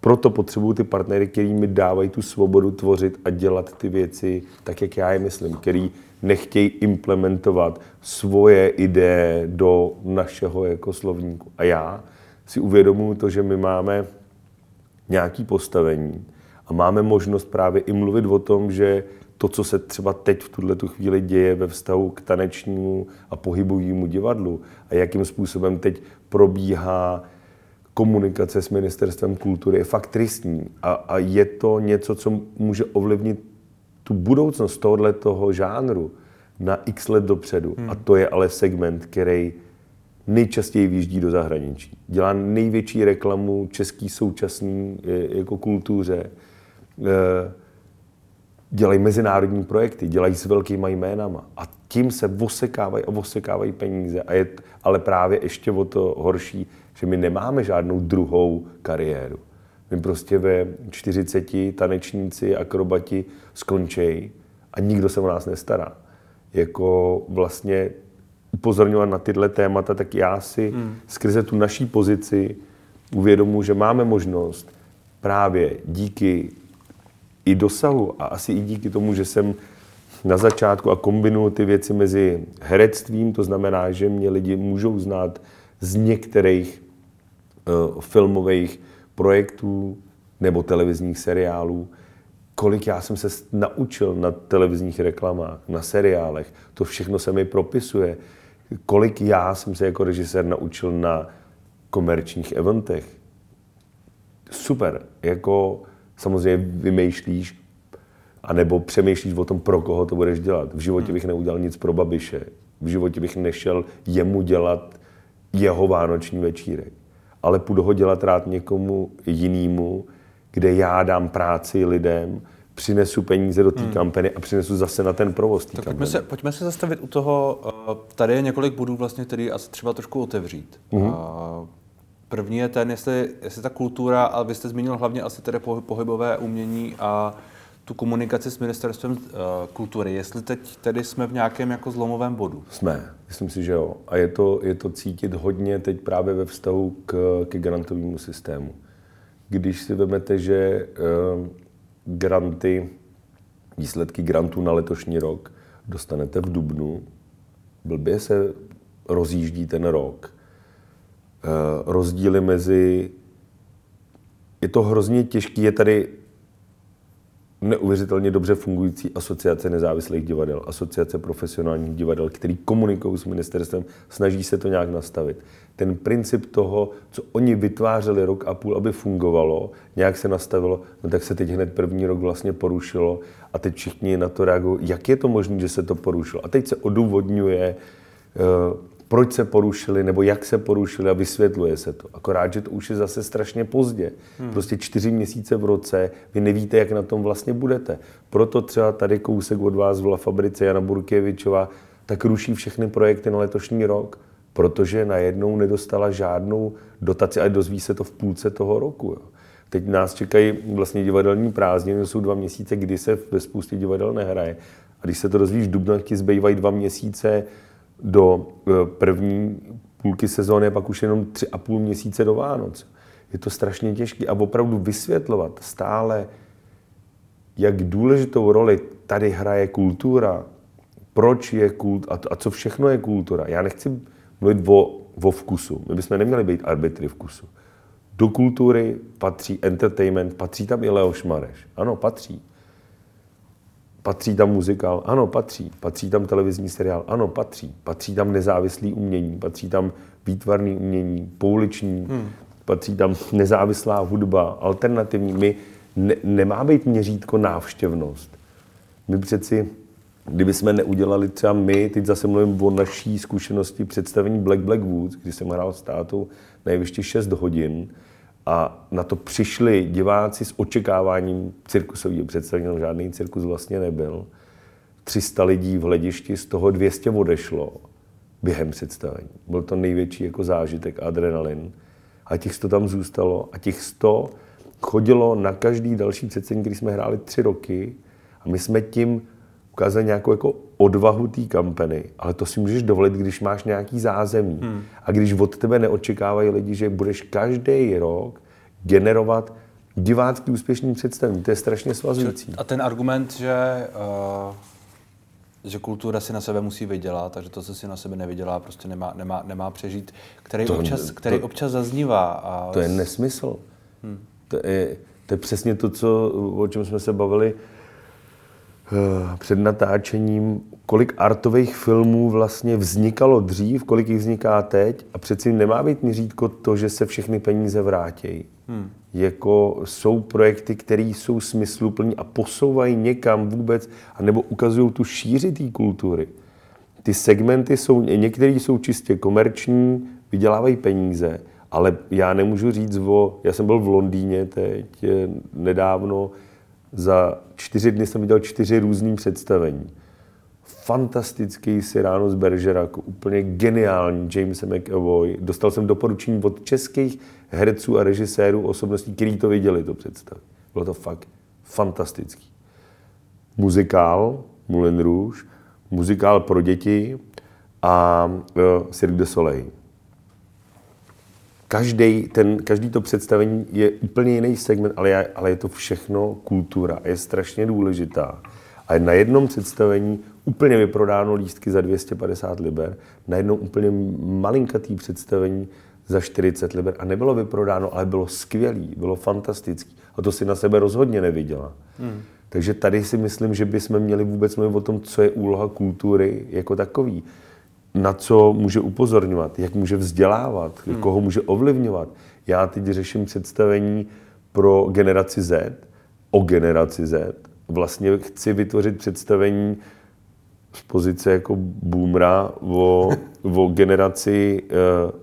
proto potřebuju ty partnery, který mi dávají tu svobodu tvořit a dělat ty věci tak, jak já je myslím, který nechtějí implementovat svoje ideje do našeho jako slovníku. A já si uvědomuji to, že my máme nějaký postavení a máme možnost právě i mluvit o tom, že to, co se třeba teď v tuhle tu chvíli děje ve vztahu k tanečnímu a pohybovému divadlu a jakým způsobem teď probíhá komunikace s ministerstvem kultury, je fakt tristní. A, a je to něco, co může ovlivnit tu budoucnost tohohle toho žánru na x let dopředu. Hmm. A to je ale segment, který nejčastěji vyjíždí do zahraničí. Dělá největší reklamu český současný jako kultuře. E, dělají mezinárodní projekty, dělají s velkýma jménama. A tím se vosekávají a vosekávají peníze. A je ale právě ještě o to horší, že my nemáme žádnou druhou kariéru. My prostě ve 40 tanečníci, akrobati skončí a nikdo se o nás nestará. Jako vlastně upozorňovat na tyhle témata, tak já si hmm. skrze tu naší pozici uvědomuji, že máme možnost právě díky i dosahu a asi i díky tomu, že jsem na začátku a kombinuju ty věci mezi herectvím, to znamená, že mě lidi můžou znát z některých filmových projektů nebo televizních seriálů, kolik já jsem se naučil na televizních reklamách, na seriálech, to všechno se mi propisuje. Kolik já jsem se jako režisér naučil na komerčních eventech. Super, jako samozřejmě vymýšlíš, anebo přemýšlíš o tom, pro koho to budeš dělat. V životě bych neudělal nic pro Babiše. V životě bych nešel jemu dělat jeho vánoční večírek. Ale půjdu ho dělat rád někomu jinému, kde já dám práci lidem, přinesu peníze do té hmm. kampany a přinesu zase na ten provoz tak pojďme se, pojďme se zastavit u toho, eh, tady je několik bodů vlastně, který asi třeba trošku otevřít. Hmm. První je ten, jestli, jestli ta kultura, ale vy jste zmínil hlavně asi tedy pohybové umění a tu komunikaci s ministerstvem uh, kultury. Jestli teď tedy jsme v nějakém jako zlomovém bodu? Jsme, myslím si, že jo. A je to, je to cítit hodně teď právě ve vztahu k, k grantovému systému. Když si vezmete, že uh, granty, výsledky grantů na letošní rok dostanete v Dubnu, blbě se rozjíždí ten rok. Uh, rozdíly mezi... Je to hrozně těžké, je tady neuvěřitelně dobře fungující asociace nezávislých divadel, asociace profesionálních divadel, který komunikují s ministerstvem, snaží se to nějak nastavit. Ten princip toho, co oni vytvářeli rok a půl, aby fungovalo, nějak se nastavilo, no tak se teď hned první rok vlastně porušilo a teď všichni na to reagují, jak je to možné, že se to porušilo. A teď se odůvodňuje, uh, proč se porušili nebo jak se porušili a vysvětluje se to. Akorát, že to už je zase strašně pozdě. Hmm. Prostě čtyři měsíce v roce, vy nevíte, jak na tom vlastně budete. Proto třeba tady kousek od vás v La Fabrice Jana Burkěvičová tak ruší všechny projekty na letošní rok, protože najednou nedostala žádnou dotaci a dozví se to v půlce toho roku. Jo. Teď nás čekají vlastně divadelní prázdniny, jsou dva měsíce, kdy se ve spoustě divadel nehraje. A když se to dozvíš v dubnu, ti zbývají dva měsíce do eh, první půlky sezóny, pak už jenom tři a půl měsíce do Vánoc. Je to strašně těžké a opravdu vysvětlovat stále, jak důležitou roli tady hraje kultura, proč je kult a, a co všechno je kultura. Já nechci mluvit o, o vkusu. My bychom neměli být arbitry vkusu. Do kultury patří entertainment, patří tam i Leoš Mareš. Ano, patří. Patří tam muzikál? Ano, patří. Patří tam televizní seriál? Ano, patří. Patří tam nezávislý umění, patří tam výtvarný umění, pouliční, hmm. patří tam nezávislá hudba, alternativní. My ne, nemá být měřítko návštěvnost. My přeci, kdyby jsme neudělali třeba my, teď zase mluvím o naší zkušenosti představení Black Black Woods, kdy jsem hrál s tátou nejvyšší 6 hodin, a na to přišli diváci s očekáváním cirkusového představení, no žádný cirkus vlastně nebyl. 300 lidí v hledišti, z toho 200 odešlo během představení. Byl to největší jako zážitek, adrenalin. A těch 100 tam zůstalo a těch 100 chodilo na každý další představení, který jsme hráli tři roky a my jsme tím ukázali nějakou jako odvahu té kampany, ale to si můžeš dovolit, když máš nějaký zázemí. Hmm. A když od tebe neočekávají lidi, že budeš každý rok generovat divácký úspěšný představení. To je strašně svazující. A ten argument, že uh, že kultura si na sebe musí vydělat, takže to, co si na sebe nevydělá, prostě nemá, nemá, nemá přežít, který, To- občas, který to- občas zaznívá. A To je nesmysl. Hmm. To, je, to je přesně to, co, o čem jsme se bavili eh, před natáčením, kolik artových filmů vlastně vznikalo dřív, kolik jich vzniká teď a přeci nemá být měřítko to, že se všechny peníze vrátí. Hmm. Jako jsou projekty, které jsou smysluplní a posouvají někam vůbec, anebo ukazují tu šíři té kultury. Ty segmenty jsou, některé jsou čistě komerční, vydělávají peníze, ale já nemůžu říct o, já jsem byl v Londýně teď eh, nedávno, za čtyři dny jsem viděl čtyři různý představení. Fantastický Cyrano z Bergerac, úplně geniální James McAvoy. Dostal jsem doporučení od českých herců a režisérů, osobností, kteří to viděli, to představení. Bylo to fakt fantastický muzikál Moulin Rouge, muzikál pro děti a uh, Cirque du Soleil. Každý, ten, každý to představení je úplně jiný segment, ale, je, ale je to všechno kultura je strašně důležitá. A je na jednom představení úplně vyprodáno lístky za 250 liber, na jednom úplně malinkatý představení za 40 liber a nebylo vyprodáno, ale bylo skvělý, bylo fantastický. A to si na sebe rozhodně neviděla. Hmm. Takže tady si myslím, že bychom měli vůbec mluvit o tom, co je úloha kultury jako takový. Na co může upozorňovat, jak může vzdělávat, hmm. koho může ovlivňovat. Já teď řeším představení pro generaci Z, o generaci Z. Vlastně chci vytvořit představení z pozice jako boomera o, o generaci eh,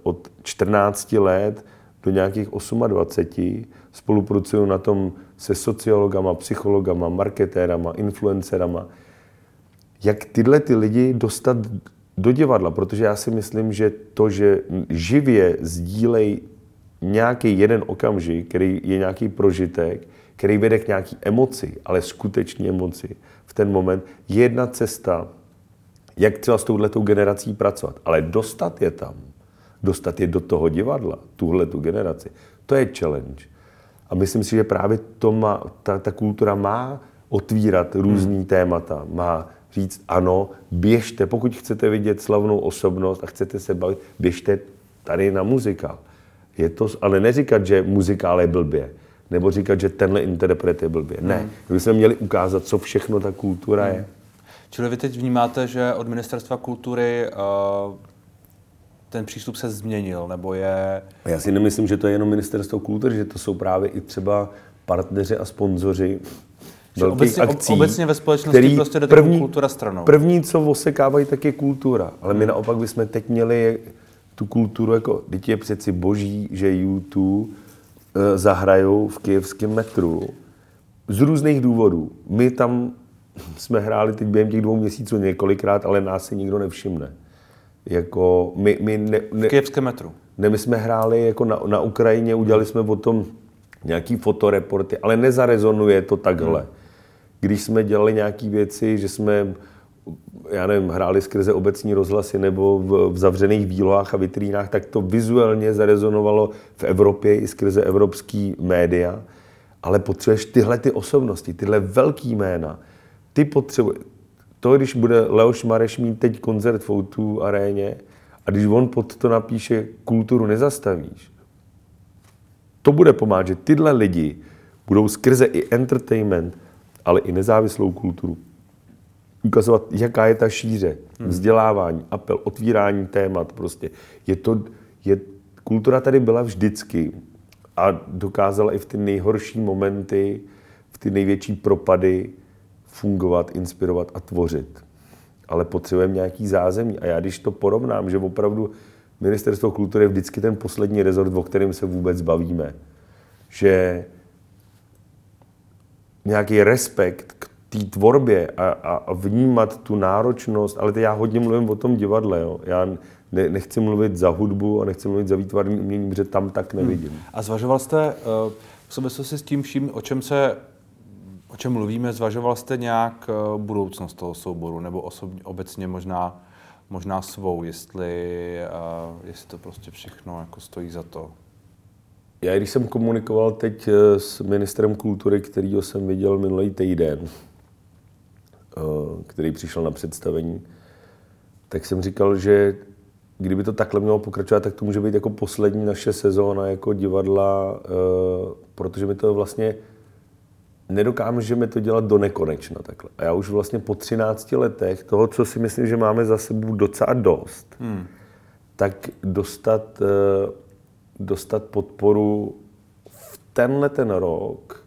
od 14 let do nějakých 28. Spolupracuju na tom se sociologama, psychologama, marketérama, influencerama. Jak tyhle ty lidi dostat do divadla, protože já si myslím, že to, že živě sdílej nějaký jeden okamžik, který je nějaký prožitek, který vede k nějaký emoci, ale skutečně emoci v ten moment, je jedna cesta, jak třeba s touhletou generací pracovat. Ale dostat je tam, dostat je do toho divadla, tuhle tu generaci, to je challenge. A myslím si, že právě to má, ta, ta kultura má otvírat různý hmm. témata, má říct ano, běžte, pokud chcete vidět slavnou osobnost a chcete se bavit, běžte tady na muzikál. Je to, ale neříkat, že muzikál je blbě, nebo říkat, že tenhle interpret je blbě. Ne, Hmm. my bychom měli ukázat, co všechno ta kultura je. Čili vy teď vnímáte, že od Ministerstva kultury uh, ten přístup se změnil, nebo je... Já si nemyslím, že to je jenom ministerstvo kultury, že to jsou právě i třeba partneři a sponzoři velkých obecně- akcí. obecně ve společnosti který prostě jde takovou kultura stranou. První, co osekávají, tak je kultura. Ale my naopak bychom teď měli tu kulturu jako, teď je přeci boží, že YouTube eh, zahrajou v kijevském metru z různých důvodů. My tam jsme hráli teď během těch dvou měsíců několikrát, ale nás si nikdo nevšimne. Jako my, my ne, ne, V kijevském metru. ne, my jsme hráli jako na, na Ukrajině, udělali jsme o tom nějaký fotoreporty, ale nezarezonuje to takhle. Když jsme dělali nějaké věci, že jsme, já nevím, hráli skrze obecní rozhlasy nebo v, v zavřených výlohách a vitrínách, tak to vizuálně zarezonovalo v Evropě i skrze evropský média. Ale potřebuješ tyhle ty osobnosti, tyhle velký jména. Ty potřebuješ. To, když bude Leoš Mareš mít teď koncert v O2 aréně a když on pod to napíše kulturu nezastavíš, to bude pomáhat, že tyhle lidi budou skrze i entertainment, ale i nezávislou kulturu ukazovat, jaká je ta šíře, vzdělávání, apel, otvírání témat prostě. Je to, je, kultura tady byla vždycky a dokázala i v ty nejhorší momenty, v ty největší propady fungovat, inspirovat a tvořit. Ale potřebujeme nějaký zázemí. A já když to porovnám, že opravdu Ministerstvo kultury je vždycky ten poslední rezort, o kterém se vůbec bavíme. Že nějaký respekt k té tvorbě a, a, a vnímat tu náročnost, ale teď já hodně mluvím o tom divadle. Jo. Já ne, nechci mluvit za hudbu a nechci mluvit za výtvarný umění, protože tam tak nevidím. Hmm. A zvažoval jste uh, v souvislosti s tím vším, o čem se o čem mluvíme, zvažoval jste nějak uh, budoucnost toho souboru, nebo osobně, obecně možná, možná svou, jestli, uh, jestli to prostě všechno jako stojí za to? Já když jsem komunikoval teď eh, s ministrem kultury, kterýho jsem viděl minulý týden, který přišel na představení, tak jsem říkal, že kdyby to takhle mělo pokračovat, tak to může být jako poslední naše sezóna jako divadla, protože my to vlastně nedokážeme to dělat do nekonečna takhle. A já už vlastně po 13 letech toho, co si myslím, že máme za sebou docela dost, hmm. tak dostat, eh, dostat podporu v tenhle ten rok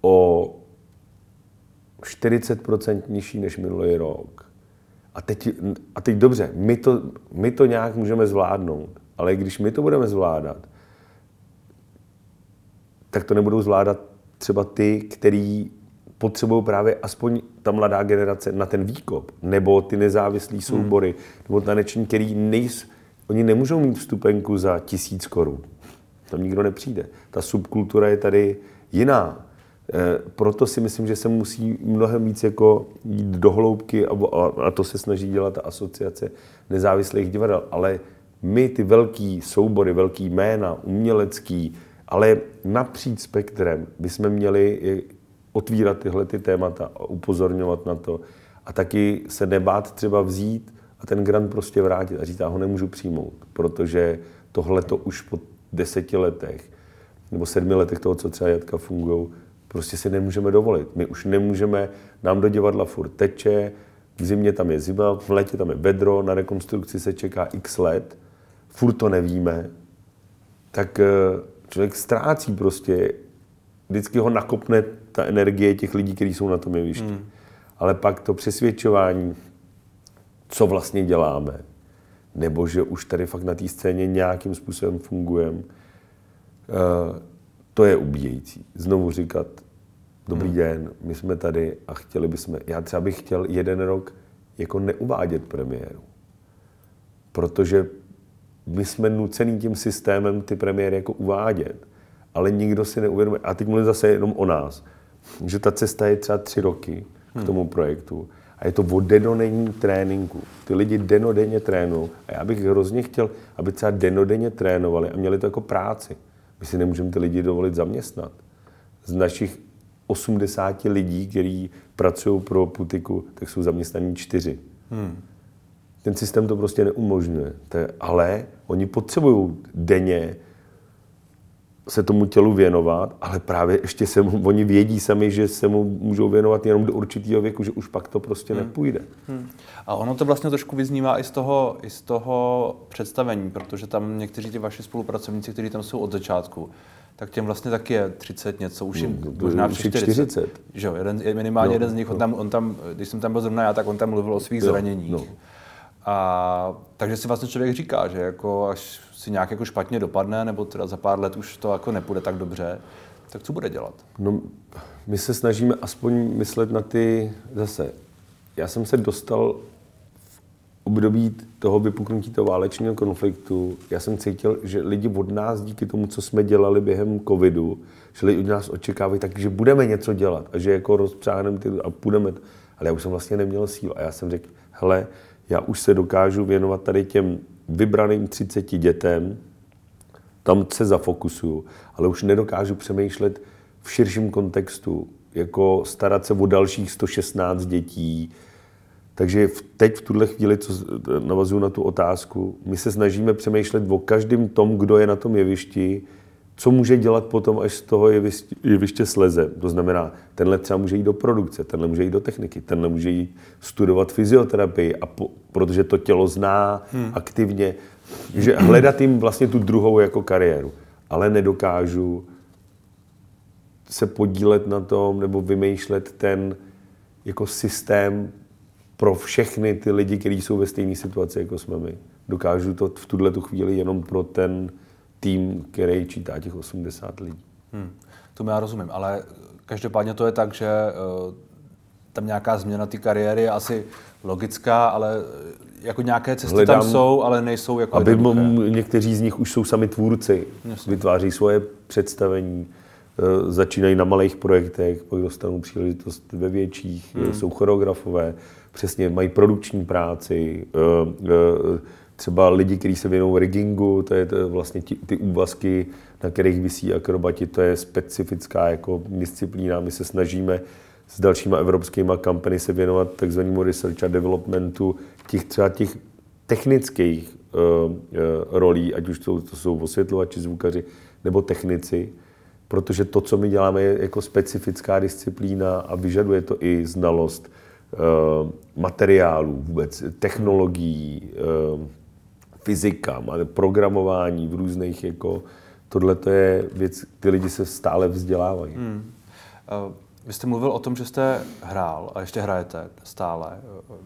o 40% nižší než minulý rok. A teď, a teď dobře, my to, my to nějak můžeme zvládnout, ale když my to budeme zvládat, tak to nebudou zvládat třeba ty, který potřebují právě aspoň ta mladá generace na ten výkop, nebo ty nezávislí hmm. soubory, hmm. nebo taneční, který nejs, oni nemůžou mít vstupenku za tisíc korun. Tam nikdo nepřijde. Ta subkultura je tady jiná. E, proto si myslím, že se musí mnohem víc jako jít do hloubky a, a, a to se snaží dělat ta asociace nezávislých divadel. Ale my ty velký soubory, velký jména, umělecký, ale napříč spektrem bychom měli otvírat tyhle ty témata a upozorňovat na to. A taky se nebát třeba vzít a ten grant prostě vrátit a říct, já ho nemůžu přijmout, protože tohle to už po deseti letech nebo sedmi letech toho, co třeba Jatka fungují, prostě si nemůžeme dovolit. My už nemůžeme, nám do divadla furt teče, v zimě tam je zima, v létě tam je vedro, na rekonstrukci se čeká x let, furt to nevíme, tak eh, člověk ztrácí prostě, vždycky ho nakopne ta energie těch lidí, kteří jsou na tom jevišti. Hmm. Ale pak to přesvědčování, co vlastně děláme, nebo že už tady fakt na té scéně nějakým způsobem fungujeme, uh, to je ubíjející. Znovu říkat, dobrý hmm. den, my jsme tady a chtěli bychom, já třeba bych chtěl jeden rok jako neuvádět premiéru. Protože my jsme nucený tím systémem ty premiéry jako uvádět, ale nikdo si neuvědomuje. A teď mluvím zase jenom o nás, že ta cesta je třeba tři roky k hmm. tomu projektu a je to o denodenní tréninku. Ty lidi denodenně trénují a já bych hrozně chtěl, aby třeba denodenně trénovali a měli to jako práci. My si nemůžeme ty lidi dovolit zaměstnat. Z našich 80 lidí, kteří pracují pro Putiku, tak jsou zaměstnaní čtyři. Hmm. Ten systém to prostě neumožňuje. ale oni potřebují denně se tomu tělu věnovat, ale právě ještě se mu, oni vědí sami, že se mu můžou věnovat jenom do určitého věku, že už pak to prostě hmm. nepůjde. Hmm. A ono to vlastně trošku vyznívá i z toho, i z toho představení, protože tam někteří ti vaši spolupracovníci, kteří tam jsou od začátku, tak těm vlastně taky je 30 něco, už jim no, možná už 40. 40. Že jo, jeden, minimálně no, jeden z nich, no. on tam, on tam, když jsem tam byl zrovna já, tak on tam mluvil o svých zraněních. No. A takže si vlastně člověk říká, že jako až si nějak jako špatně dopadne, nebo teda za pár let už to jako nepůjde tak dobře, tak co bude dělat? No, my se snažíme aspoň myslet na ty zase. Já jsem se dostal v období toho vypuknutí toho válečného konfliktu, já jsem cítil, že lidi od nás díky tomu, co jsme dělali během covidu, že lidi od nás očekávají tak, že budeme něco dělat a že jako rozpřáhneme ty a půjdeme. Ale já už jsem vlastně neměl sílu a já jsem řekl, hele, já už se dokážu věnovat tady těm vybraným 30 dětem, tam se zafokusuju, ale už nedokážu přemýšlet v širším kontextu, jako starat se o dalších 116 dětí. Takže teď v tuhle chvíli, co navazuju na tu otázku, my se snažíme přemýšlet o každém tom, kdo je na tom jevišti, co může dělat potom, až z toho jeviště, jeviště sleze. To znamená, tenhle třeba může jít do produkce, tenhle může jít do techniky, tenhle může jít studovat fyzioterapii, a po, protože to tělo zná hmm. aktivně. Že hledat jim vlastně tu druhou jako kariéru. Ale nedokážu se podílet na tom nebo vymýšlet ten jako systém pro všechny ty lidi, kteří jsou ve stejné situaci, jako jsme my. Dokážu to v tuhle tu chvíli jenom pro ten tým, který čítá těch 80 lidí. Hmm. To já rozumím, ale každopádně to je tak, že uh, tam nějaká změna té kariéry je asi logická, ale eh, jako nějaké cesty Hledám, tam jsou, ale nejsou jako Aby m- někteří z nich už jsou sami tvůrci, Jasně. vytváří svoje představení, uh, začínají na malých projektech, pak dostanou příležitost ve větších, hmm. jsou choreografové, přesně mají produkční práci, uh, uh, třeba lidi, kteří se věnují riggingu, to je to vlastně ty, ty úvazky, na kterých vysí akrobati, to je specifická jako disciplína. My se snažíme s dalšíma evropskými kampany se věnovat takzvanému research a developmentu těch třeba těch technických uh, uh, rolí, ať už to, to jsou osvětlovači, zvukaři nebo technici, protože to, co my děláme, je jako specifická disciplína a vyžaduje to i znalost uh, materiálů, vůbec technologií, uh, fyzika, programování v různých jako tohle to je věc, ty lidi se stále vzdělávají. Hmm. Uh, vy jste mluvil o tom, že jste hrál a ještě hrajete stále.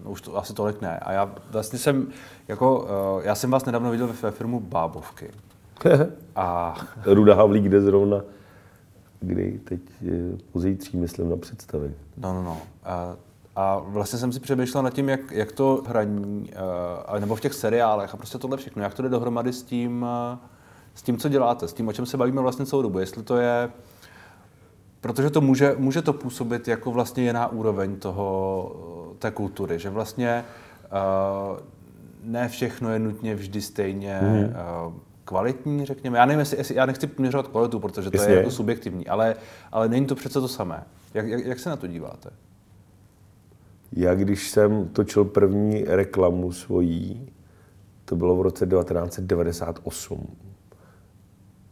No, už to asi tolik ne. A já vlastně jsem, jako, uh, já jsem vás nedávno viděl ve firmu Bábovky. a... Ruda Havlík jde zrovna, kdy teď pozítří, myslím, na představě. No, no, no. A, a vlastně jsem si přemýšlel nad tím, jak, jak to hraní, uh, nebo v těch seriálech a prostě tohle všechno, jak to jde dohromady s tím, uh, s tím, co děláte, s tím, o čem se bavíme vlastně celou dobu. Jestli to je, protože to může, může to působit jako vlastně jiná úroveň toho, té kultury, že vlastně uh, ne všechno je nutně vždy stejně mm. uh, kvalitní, řekněme. Já nevím, jestli, jestli já nechci měřovat kvalitu, protože to Jestli je jako subjektivní, ale, ale není to přece to samé. Jak, jak, jak se na to díváte? Já když jsem točil první reklamu svojí, to bylo v roce 1998,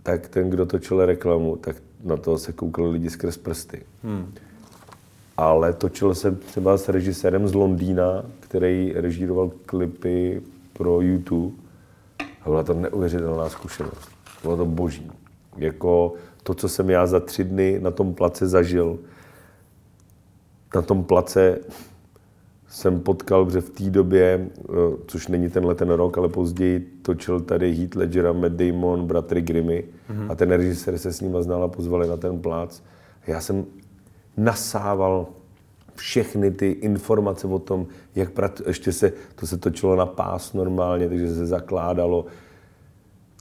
tak ten, kdo točil reklamu, tak na to se koukali lidi skrz prsty. Hmm. Ale točil jsem třeba s režisérem z Londýna, který režíroval klipy pro YouTube. A byla to neuvěřitelná zkušenost. Bylo to boží. Jako to, co jsem já za tři dny na tom place zažil, na tom place jsem potkal, že v té době, eh, což není tenhle ten rok, ale později točil tady Heath Ledger a Matt Damon, bratry Grimmy mm-hmm. a ten režisér se s nima znal a pozvali na ten plác. Já jsem nasával všechny ty informace o tom, jak prat, ještě se, to se točilo na pás normálně, takže se zakládalo,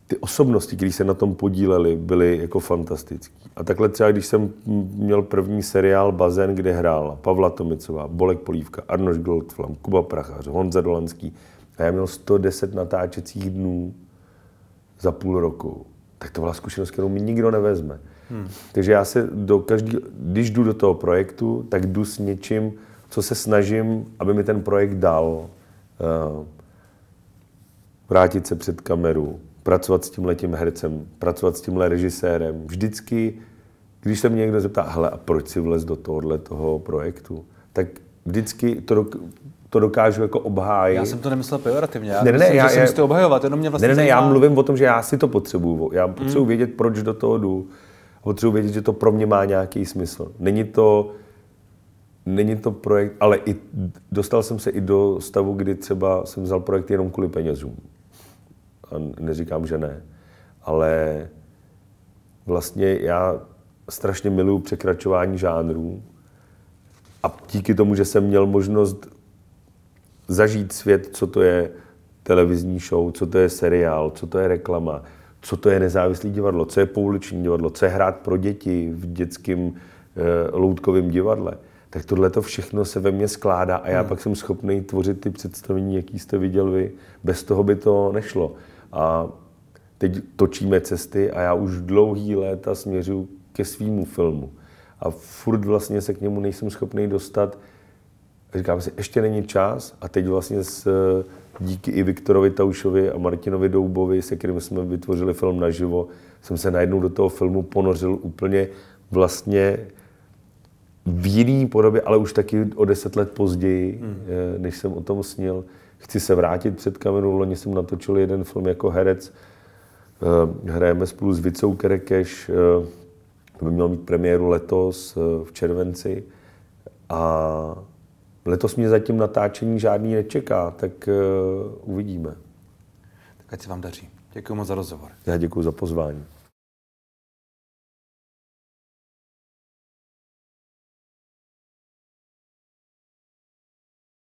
ty osobnosti, které se na tom podílely, byly jako fantastické. A takhle třeba, když jsem měl první seriál Bazén, kde hrál Pavla Tomicová, Bolek Polívka, Arnoš Goldflam, Kuba Prachař, Honza Dolanský, a já měl 110 natáčecích dnů za půl roku, tak to byla zkušenost, kterou mi nikdo nevezme. Hmm. Takže já se do každý, když jdu do toho projektu, tak jdu s něčím, co se snažím, aby mi ten projekt dal. Uh, vrátit se před kameru, pracovat s tím letím hercem, pracovat s tímhle režisérem. Vždycky, když se mě někdo zeptá, hele, a proč si vlez do tohohle toho projektu, tak vždycky to, to dokážu jako obhájit. Já jsem to nemyslel pejorativně, já ne, ne, myslím, já, že já, obhajovat, jenom mě vlastně Ne, ne, ne, já mluvím o tom, že já si to potřebuju. Já potřebuji hmm. vědět, proč do toho jdu. Potřebuji vědět, že to pro mě má nějaký smysl. Není to, není to projekt, ale i, dostal jsem se i do stavu, kdy třeba jsem vzal projekt jenom kvůli penězům a neříkám, že ne. Ale vlastně já strašně miluju překračování žánrů a díky tomu, že jsem měl možnost zažít svět, co to je televizní show, co to je seriál, co to je reklama, co to je nezávislý divadlo, co je pouliční divadlo, co je hrát pro děti v dětském e, loutkovém divadle, tak tohle to všechno se ve mně skládá a já hmm. pak jsem schopný tvořit ty představení, jaký jste viděl vy. Bez toho by to nešlo. A teď točíme cesty a já už dlouhý léta směřuji ke svýmu filmu. A furt vlastně se k němu nejsem schopný dostat. Říkám si, ještě není čas a teď vlastně s, díky i Viktorovi Taušovi a Martinovi Doubovi, se kterými jsme vytvořili film naživo, jsem se najednou do toho filmu ponořil úplně vlastně v jiný podobě, ale už taky o deset let později, mm. než jsem o tom snil chci se vrátit před kameru. Loni jsem natočil jeden film jako herec. Eh, hrajeme spolu s Vicou Kerekeš. Eh, to by mělo mít premiéru letos eh, v červenci. A letos mě zatím natáčení žádný nečeká, tak uvidíme. Tak ať se vám daří. Děkuji moc za rozhovor. Já děkuji za pozvání.